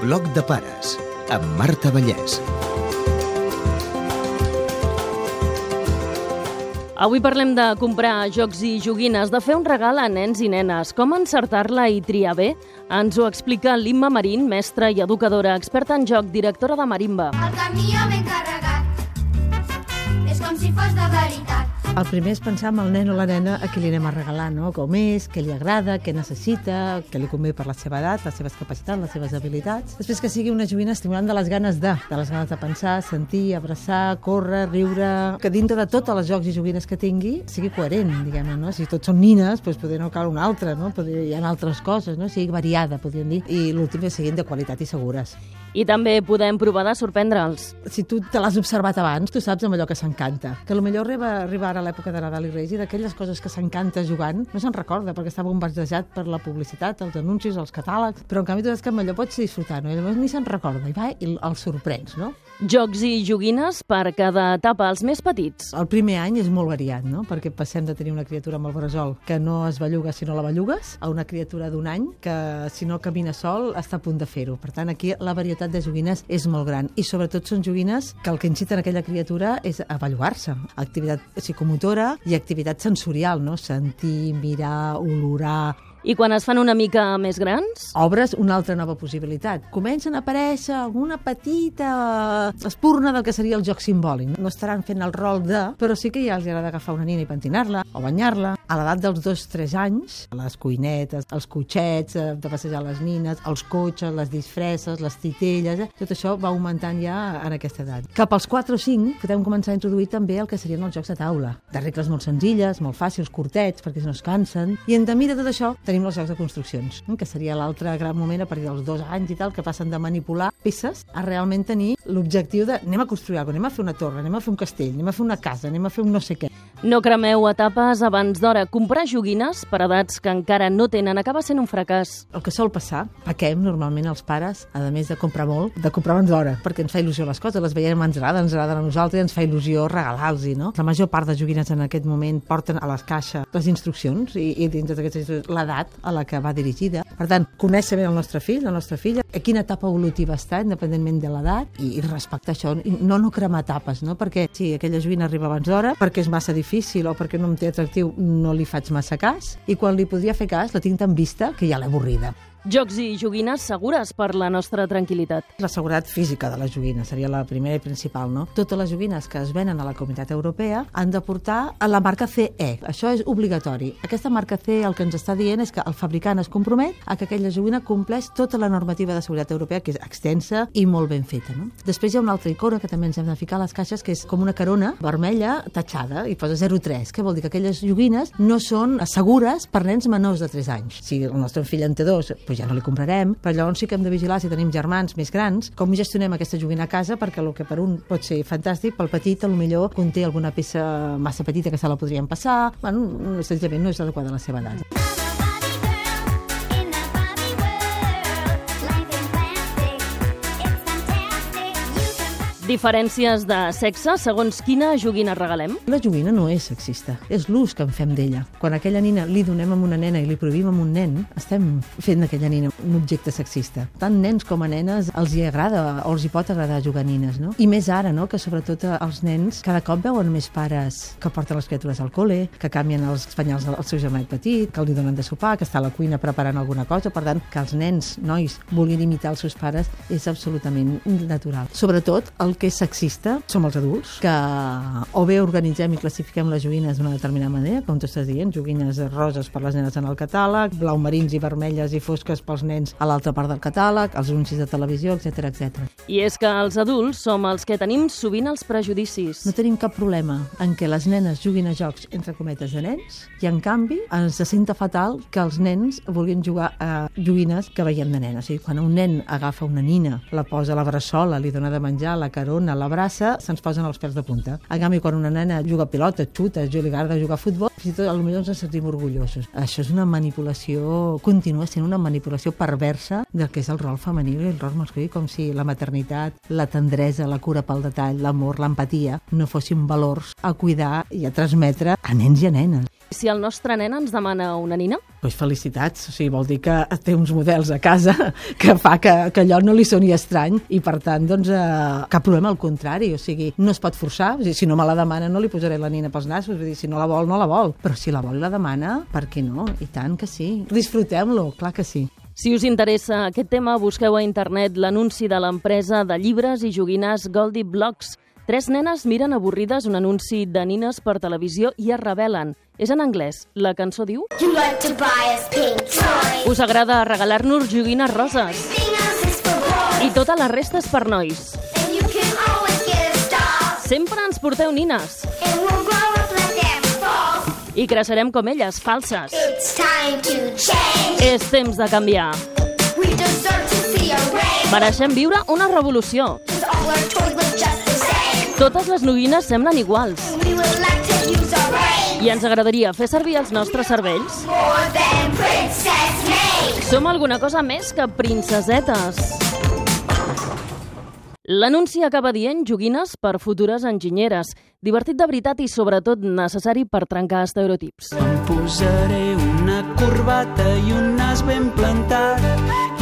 Bloc de pares amb Marta Vallès. Avui parlem de comprar jocs i joguines, de fer un regal a nens i nenes, com encertar-la i triar bé. Ens ho explica l'Imma Marín, mestra i educadora, experta en joc, directora de Marimba. El camió El primer és pensar en el nen o la nena a qui li anem a regalar, no? Com és, què li agrada, què necessita, què li convé per la seva edat, les seves capacitats, les seves habilitats. Després que sigui una joguina estimulant de les ganes de, de les ganes de pensar, sentir, abraçar, córrer, riure... Que dintre de totes les jocs i joguines que tingui sigui coherent, diguem-ne, no? Si tots són nines, doncs poder no cal una altra, no? Poder, hi ha altres coses, no? Sigui variada, podríem dir. I l'últim és siguin de qualitat i segures. I també podem provar de sorprendre'ls. Si tu te l'has observat abans, tu saps amb allò que s'encanta. Que potser arriba, arriba ara l'època de Nadal i Reis i d'aquelles coses que s'encanta jugant no se'n recorda perquè està bombardejat per la publicitat, els anuncis, els catàlegs, però en canvi tu saps que amb allò pots disfrutar, no? I llavors ni se'n recorda i va i el sorprens, no? Jocs i joguines per cada etapa, els més petits. El primer any és molt variat, no? Perquè passem de tenir una criatura amb el bressol que no es belluga si no la bellugues, a una criatura d'un any que si no camina sol està a punt de fer-ho. Per tant, aquí la varietat de joguines és molt gran i sobretot són joguines que el que inciten aquella criatura és a bellugar-se. Activitat psicomotora i activitat sensorial, no? Sentir, mirar, olorar, I quan es fan una mica més grans? obres una altra nova possibilitat. Comencen a aparèixer alguna petita espurna del que seria el joc simbòlic. No estaran fent el rol de, però sí que ja els agrada agafar una nina i pentinar-la o banyar-la. A l'edat dels dos, tres anys, les cuinetes, els cotxets, eh, de passejar les nines, els cotxes, les disfresses, les titelles, eh? tot això va augmentant ja en aquesta edat. Cap als 4 o 5 podem començar a introduir també el que serien els jocs de taula, de regles molt senzilles, molt fàcils, curtets, perquè no es cansen. I en de tot això tenim els jocs de construccions, eh, que seria l'altre gran moment a partir dels dos anys i tal, que passen de manipular peces a realment tenir l'objectiu de anem a construir alguna cosa, anem a fer una torre, anem a fer un castell, anem a fer una casa, anem a fer un no sé què. No cremeu etapes abans d'hora. Comprar joguines per edats que encara no tenen acaba sent un fracàs. El que sol passar, paquem normalment els pares, a més de comprar molt, de comprar abans d'hora, perquè ens fa il·lusió les coses, les veiem, ens agrada, ens agraden a nosaltres i ens fa il·lusió regalar-los, no? La major part de joguines en aquest moment porten a les caixes les instruccions i, i dins d'aquestes l'edat a la que va dirigida. Per tant, conèixer bé el nostre fill, la nostra filla, a quina etapa evolutiva està, independentment de l'edat, i, i respectar això, no no cremar etapes, no? Perquè si aquella joguina arriba abans d'hora, perquè és massa difícil o perquè no em té atractiu, no li faig massa cas, i quan li podria fer cas, la tinc tan vista que ja l'he avorrida. Jocs i joguines segures per la nostra tranquil·litat. La seguretat física de les joguines seria la primera i principal, no? Totes les joguines que es venen a la comunitat europea han de portar a la marca CE. Això és obligatori. Aquesta marca CE el que ens està dient és que el fabricant es compromet a que aquella joguina compleix tota la normativa de seguretat europea, que és extensa i molt ben feta, no? Després hi ha una altra icona que també ens hem de ficar a les caixes, que és com una carona vermella tatxada i posa 03, que vol dir que aquelles joguines no són segures per nens menors de 3 anys. Si el nostre fill en té dos, doncs ja no li comprarem, però llavors sí que hem de vigilar si tenim germans més grans, com gestionem aquesta joguina a casa, perquè el que per un pot ser fantàstic, pel petit a lo millor conté alguna peça massa petita que se la podrien passar, bueno, senzillament no és adequada a la seva edat. Diferències de sexe segons quina joguina regalem? La joguina no és sexista, és l'ús que en fem d'ella. Quan aquella nina li donem a una nena i li prohibim a un nen, estem fent d'aquella nina un objecte sexista. Tant nens com a nenes els hi agrada o els hi pot agradar jugar nines, no? I més ara, no?, que sobretot els nens cada cop veuen més pares que porten les criatures al col·le, que canvien els espanyals al seu germanet petit, que li donen de sopar, que està a la cuina preparant alguna cosa, per tant, que els nens, nois, vulguin imitar els seus pares és absolutament natural. Sobretot, el que és sexista som els adults, que o bé organitzem i classifiquem les joguines d'una determinada manera, com tu estàs dient, joguines roses per les nenes en el catàleg, blau marins i vermelles i fosques pels nens a l'altra part del catàleg, els anuncis de televisió, etc etc. I és que els adults som els que tenim sovint els prejudicis. No tenim cap problema en què les nenes juguin a jocs entre cometes de nens i, en canvi, ens se senta fatal que els nens vulguin jugar a joguines que veiem de nena. O sigui, quan un nen agafa una nina, la posa a la bressola, li dona de menjar, la carona, l'abraça, se'ns posen els pèls de punta. En canvi, quan una nena juga a pilota, xuta, jo li agrada jugar a futbol, fins i tot potser ens en sentim orgullosos. Això és una manipulació, continua sent una manipulació perversa del que és el rol femení i el rol masculí, com si la maternitat, la tendresa, la cura pel detall, l'amor, l'empatia, no fossin valors a cuidar i a transmetre a nens i a nenes. Si el nostre nen ens demana una nina, Pues felicitats, o sigui, vol dir que té uns models a casa que fa que, que allò no li soni estrany i per tant, doncs, eh, cap problema, al contrari, o sigui, no es pot forçar, o sigui, si no me la demana no li posaré la nina pels nassos, vull dir, si no la vol, no la vol, però si la vol i la demana, per què no? I tant que sí. Disfrutem-lo, clar que sí. Si us interessa aquest tema, busqueu a internet l'anunci de l'empresa de llibres i joguines Goldie Blocks. Tres nenes miren avorrides un anunci de nines per televisió i es rebel·len. És en anglès. La cançó diu... You like to buy us pink toys. Us agrada regalar-nos joguines roses. I tota la resta és per nois. Sempre ens porteu nines. I crecerem com elles, falses. És temps de canviar. Mereixem viure una revolució. Totes les joguines semblen iguals. I ens agradaria fer servir els nostres cervells. Som alguna cosa més que princesetes. L'anunci acaba dient joguines per futures enginyeres. Divertit de veritat i, sobretot, necessari per trencar estereotips. Em posaré una corbata i un nas ben plantat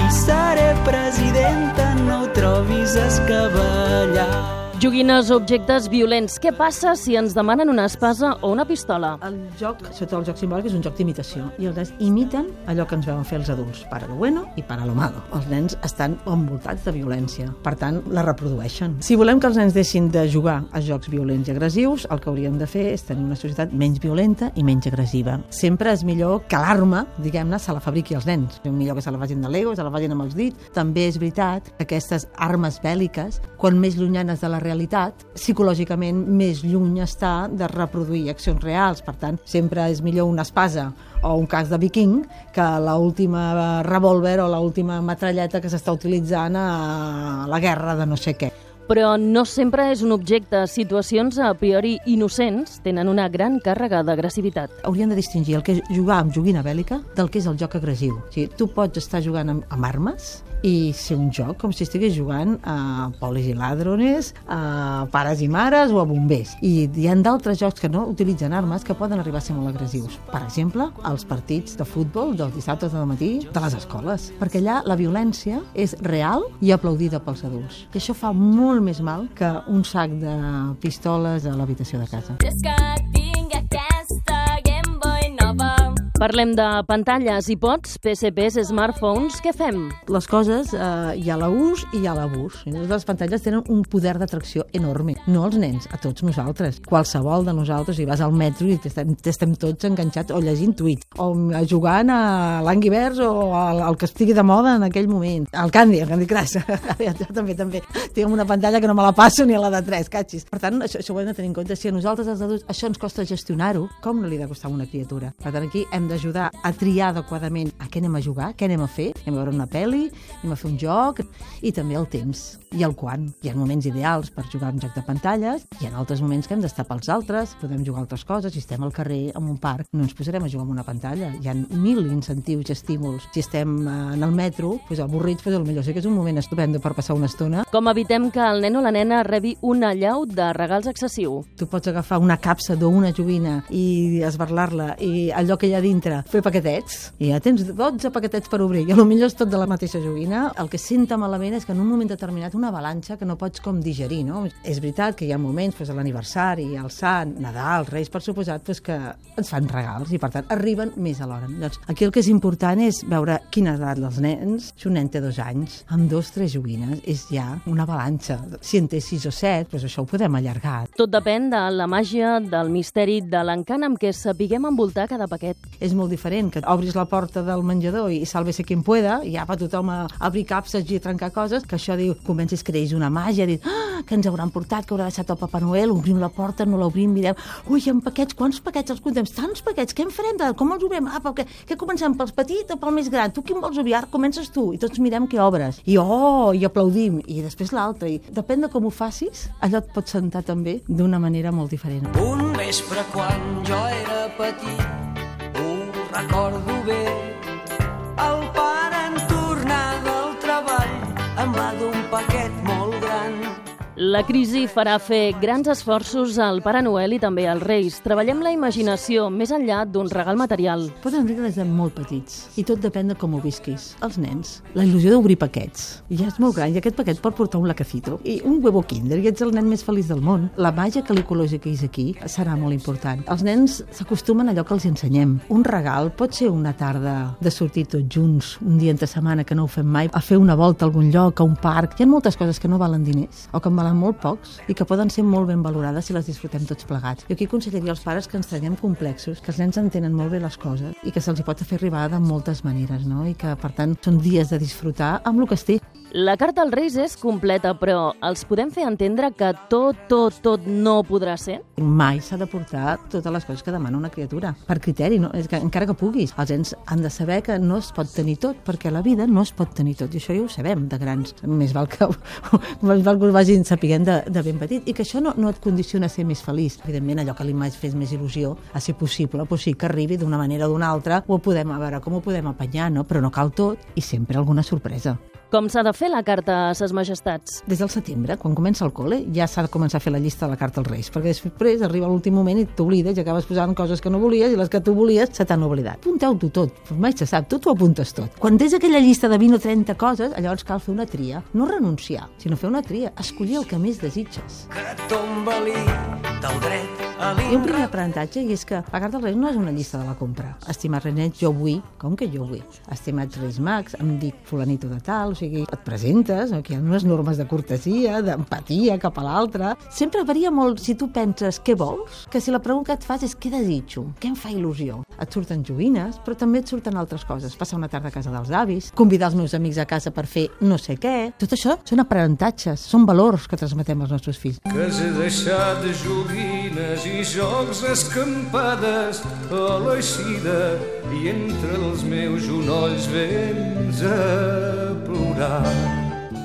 i seré presidenta, no ho trobis escavallat. Joguines objectes violents. Què passa si ens demanen una espasa o una pistola? El joc, sobretot el joc simbòlic, és un joc d'imitació. I els nens imiten allò que ens veuen fer els adults, para lo bueno i para lo malo. Els nens estan envoltats de violència, per tant, la reprodueixen. Si volem que els nens deixin de jugar a jocs violents i agressius, el que hauríem de fer és tenir una societat menys violenta i menys agressiva. Sempre és millor que l'arma, diguem-ne, se la fabriqui als nens. És millor que se la facin de Lego, se la facin amb els dits. També és veritat que aquestes armes bèl·liques, quan més llunyanes de la realitat, psicològicament més lluny està de reproduir accions reals. Per tant, sempre és millor una espasa o un cas de viking que l'última revòlver o l'última metralleta que s'està utilitzant a la guerra de no sé què. Però no sempre és un objecte. Situacions a priori innocents tenen una gran càrrega d'agressivitat. Hauríem de distingir el que és jugar amb joguina bèl·lica del que és el joc agressiu. O sigui, tu pots estar jugant amb, amb armes i ser un joc com si estigués jugant a polis i ladrones, a pares i mares o a bombers. I hi ha d'altres jocs que no utilitzen armes que poden arribar a ser molt agressius. Per exemple, els partits de futbol dels dissabtes de matí de les escoles. Perquè allà la violència és real i aplaudida pels adults. I això fa molt més mal que un sac de pistoles a l'habitació de casa. Just Parlem de pantalles, iPods, PSPs, smartphones. Què fem? les coses eh, hi ha l'ús i hi ha l'abús. I Les pantalles tenen un poder d'atracció enorme. No als nens, a tots nosaltres. Qualsevol de nosaltres, i vas al metro i estem, estem tots enganxats o llegint tuits, o jugant a l'Angry Birds o al, al que estigui de moda en aquell moment. El Candy, el Candy Crush. jo, també, també. Tinc una pantalla que no me la passo ni a la de 3, catxis. Per tant, això, això ho hem de tenir en compte. Si a nosaltres, els adults, això ens costa gestionar-ho, com no li ha de costar a una criatura? Per tant, aquí hem d'ajudar a triar adequadament a què anem a jugar, què anem a fer, anem a veure una pel·li, anem a fer un joc, i també el temps i el quan. Hi ha moments ideals per jugar a un joc de pantalles, hi ha altres moments que hem d'estar pels altres, podem jugar altres coses, si estem al carrer, en un parc, no ens posarem a jugar amb una pantalla. Hi ha mil incentius i estímuls. Si estem eh, en el metro, doncs avorrits, doncs potser sí que és un moment estupendo per passar una estona. Com evitem que el nen o la nena rebi una llau de regals excessiu? Tu pots agafar una capsa d'una joguina i esbarlar-la i allò que hi ha dintre, fer paquetets, i ja tens 12 paquetets per obrir, i millor és tot de la mateixa joguina. El que senta malament és que en un moment determinat una avalanxa que no pots com digerir, no? És veritat que hi ha moments, doncs, l'aniversari, al Sant, Nadal, Reis, per suposat, doncs, que ens fan regals i, per tant, arriben més a l'hora. Llavors, aquí el que és important és veure quina edat dels nens. Si un nen té dos anys, amb dos, tres joguines, és ja una avalanxa. Si en té sis o set, doncs això ho podem allargar. Tot depèn de la màgia, del misteri, de l'encant amb què sapiguem envoltar cada paquet. és molt diferent que obris la porta del menjador i sálvese quien pueda, i ja va tothom a obrir capses i a trencar coses, que això diu, comences creix una màgia, dir, ah, que ens hauran portat, que haurà deixat el Papa Noel, obrim la porta, no l'obrim, mireu, ui, ha paquets, quants paquets els contem? Tants paquets, què en farem? De, com els obrim? Ah, pel que, què comencem, pels petits o pel més gran? Tu quin vols obrir? Ara comences tu, i tots mirem què obres. I oh, i aplaudim, i després l'altre, i depèn de com ho facis, allò et pot sentar també d'una manera molt diferent. Un vespre quan jo era petit, recordo bé, el pare La crisi farà fer grans esforços al Pare Noel i també als Reis. Treballem la imaginació més enllà d'un regal material. Poden dir des de molt petits i tot depèn de com ho visquis. Els nens, la il·lusió d'obrir paquets. Ja és molt gran i aquest paquet pot portar un lacacito i un huevo kinder i ets el nen més feliç del món. La màgia que li col·logis aquí serà molt important. Els nens s'acostumen a allò que els ensenyem. Un regal pot ser una tarda de sortir tots junts, un dia entre setmana que no ho fem mai, a fer una volta a algun lloc, a un parc. Hi ha moltes coses que no valen diners o que en valen molt pocs i que poden ser molt ben valorades si les disfrutem tots plegats. Jo aquí aconsellaria als pares que ens traiem complexos, que els nens entenen molt bé les coses i que se'ls pot fer arribar de moltes maneres, no? I que, per tant, són dies de disfrutar amb el que es té. La carta als Reis és completa, però els podem fer entendre que tot, tot, tot no podrà ser? Mai s'ha de portar totes les coses que demana una criatura, per criteri, no? és que, encara que puguis. Els nens han de saber que no es pot tenir tot, perquè la vida no es pot tenir tot, i això ja ho sabem de grans. Més val que, més val que ho vagin sapiguent de, de ben petit, i que això no, no et condiciona a ser més feliç. Evidentment, allò que li m'ha fet més il·lusió a ser possible, doncs sí, que arribi d'una manera o d'una altra, ho podem, a veure com ho podem apanyar, no? però no cal tot, i sempre alguna sorpresa. Com s'ha de fer la carta a ses majestats? Des del setembre, quan comença el col·le, ja s'ha de començar a fer la llista de la carta als Reis, perquè després arriba l'últim moment i t'oblides i acabes posant coses que no volies i les que tu volies se t'han oblidat. Apunteu-t'ho tot, mai se sap, tu t'ho apuntes tot. Quan tens aquella llista de 20 o 30 coses, llavors cal fer una tria. No renunciar, sinó fer una tria, escollir el que més desitges. que tomba-li del dret a Hi ha un primer aprenentatge i és que la carta als Reis no és una llista de la compra. Estimat Renet, jo vull, com que jo vull? Estimats Reis Mags, em dic fulanito de tal, sigui, et presentes, aquí hi ha unes normes de cortesia, d'empatia cap a l'altre. Sempre varia molt si tu penses què vols, que si la pregunta que et fas és què desitjo, què em fa il·lusió. Et surten joguines, però també et surten altres coses. Passar una tarda a casa dels avis, convidar els meus amics a casa per fer no sé què. Tot això són aprenentatges, són valors que transmetem als nostres fills. que s'ha deixat de joguines i jocs escampades a l'eixida i entre els meus genolls vens a plorar.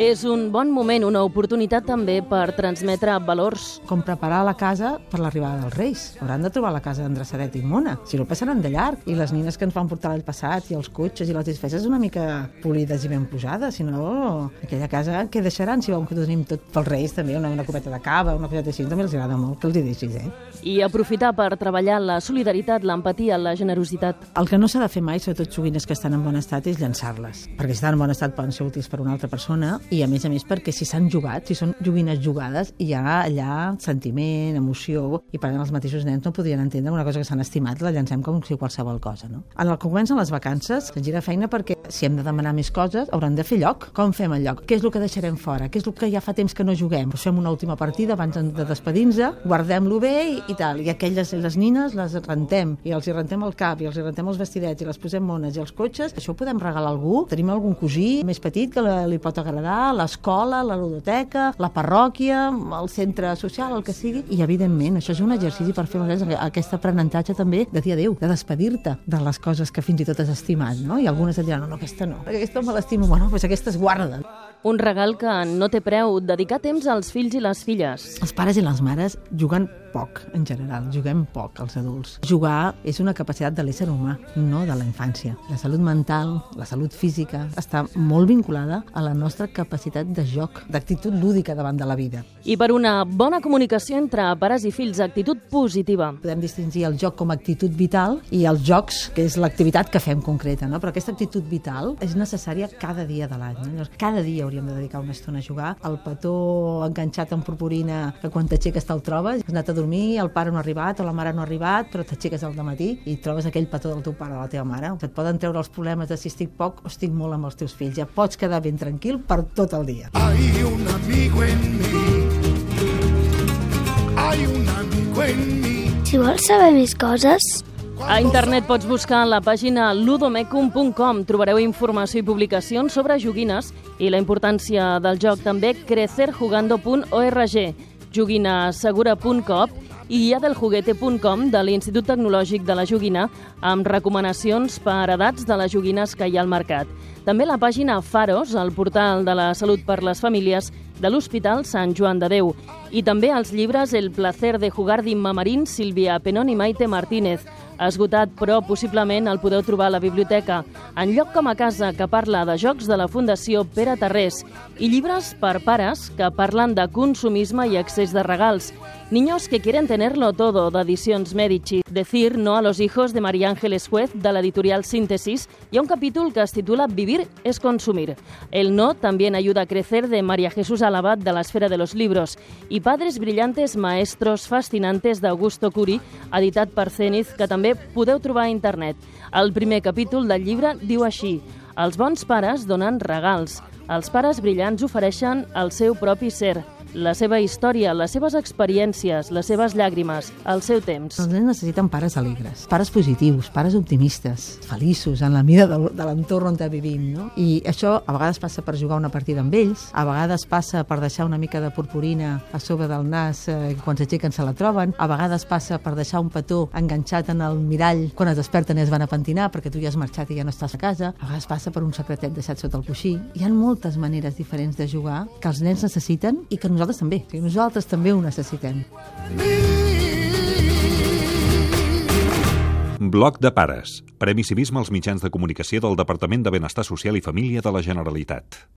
És un bon moment, una oportunitat també per transmetre valors. com preparar la casa per l'arribada dels Reis. Hauran de trobar la casa endreçadet i mona, si no passaran de llarg. I les nines que ens van portar l'any passat, i els cotxes i les disfresses una mica polides i ben posades, si no, aquella casa què deixaran si veuen que tenim tot pels Reis també, una, una copeta de cava, una coseta així, també els agrada molt que els hi deixis, eh? I aprofitar per treballar la solidaritat, l'empatia, la generositat. El que no s'ha de fer mai, sobretot joguines que estan en bon estat, és llançar-les. Perquè si estan en bon estat poden ser útils per una altra persona i, a més a més, perquè si s'han jugat, si són joguines jugades, hi ha allà sentiment, emoció, i per tant els mateixos nens no podrien entendre una cosa que s'han estimat, la llancem com si qualsevol cosa, no? En el que comencen les vacances, ens gira feina perquè si hem de demanar més coses, hauran de fer lloc. Com fem el lloc? Què és el que deixarem fora? Què és el que ja fa temps que no juguem? Fem una última partida abans de despedir-nos, guardem-lo bé i, i tal. I aquelles, les nines, les rentem, i els hi rentem el cap, i els hi rentem els vestidets, i les posem mones, i els cotxes, això ho podem regalar a algú. Tenim algun cosí més petit que li pot agradar, l'escola, la ludoteca, la parròquia, el centre social, el que sigui. I, evidentment, això és un exercici per fer aquest aprenentatge també de dir adéu, de despedir-te de les coses que fins i tot has estimat, no? I algunes et diran, no, no, aquesta no, aquesta me l'estimo, bueno, doncs aquesta es guarda. Un regal que no té preu, dedicar temps als fills i les filles. Els pares i les mares juguen poc, en general. Juguem poc, els adults. Jugar és una capacitat de l'ésser humà, no de la infància. La salut mental, la salut física, està molt vinculada a la nostra capacitat de joc, d'actitud lúdica davant de la vida. I per una bona comunicació entre pares i fills, actitud positiva. Podem distingir el joc com a actitud vital i els jocs, que és l'activitat que fem concreta, no? però aquesta actitud vital és necessària cada dia de l'any. No? Llavors, Cada dia hauríem de dedicar una estona a jugar. El petó enganxat amb purpurina, que quan t'aixeques te'l trobes, has anat a dormir, el pare no ha arribat o la mare no ha arribat, però t'aixeques al matí i trobes aquell petó del teu pare o de la teva mare. Et poden treure els problemes de si estic poc o estic molt amb els teus fills. Ja pots quedar ben tranquil per tot el dia. Hay un amigo en mí. Hay un amigo en mí. Si vols saber més coses, A internet pots buscar la pàgina ludomecum.com. Trobareu informació i publicacions sobre joguines i la importància del joc. També crecerjugando.org, joguinasegura.com i guiadeljuguete.com de l'Institut Tecnològic de la Joguina amb recomanacions per edats de les joguines que hi ha al mercat. També la pàgina Faros, el portal de la salut per les famílies de l'Hospital Sant Joan de Déu. I també els llibres El placer de jugar d'Imma Marín, Sílvia Penón i Maite Martínez. Esgotat, però possiblement el podeu trobar a la biblioteca, en lloc com a casa que parla de jocs de la Fundació Pere Tarrés i llibres per pares que parlen de consumisme i excés de regals. Niños que quieren tenerlo todo, de Edicions Medici. Decir no a los hijos de María Ángeles Juez, de l'editorial Síntesis. Hi ha un capítol que es titula Vivir es consumir. El no también ayuda a crecer, de María Jesús Alabat, de la esfera de los libros. I Padres brillantes, maestros fascinantes, d'Augusto Curi, editat per Zenith, que també podeu trobar a internet. El primer capítol del llibre diu així Els bons pares donen regals. Els pares brillants ofereixen el seu propi ser, la seva història, les seves experiències, les seves llàgrimes, el seu temps. Els nens necessiten pares alegres, pares positius, pares optimistes, feliços en la mida de, l'entorn on vivim, no? I això a vegades passa per jugar una partida amb ells, a vegades passa per deixar una mica de purpurina a sobre del nas eh, quan s'aixequen se la troben, a vegades passa per deixar un petó enganxat en el mirall quan es desperten i es van a pentinar perquè tu ja has marxat i ja no estàs a casa, a vegades passa per un secretet deixat sota el coixí. Hi ha moltes maneres diferents de jugar que els nens necessiten i que nosaltres també, que nosaltres també ho necessitem. Bloc de pares. Premi Civisme als mitjans de comunicació del Departament de Benestar Social i Família de la Generalitat.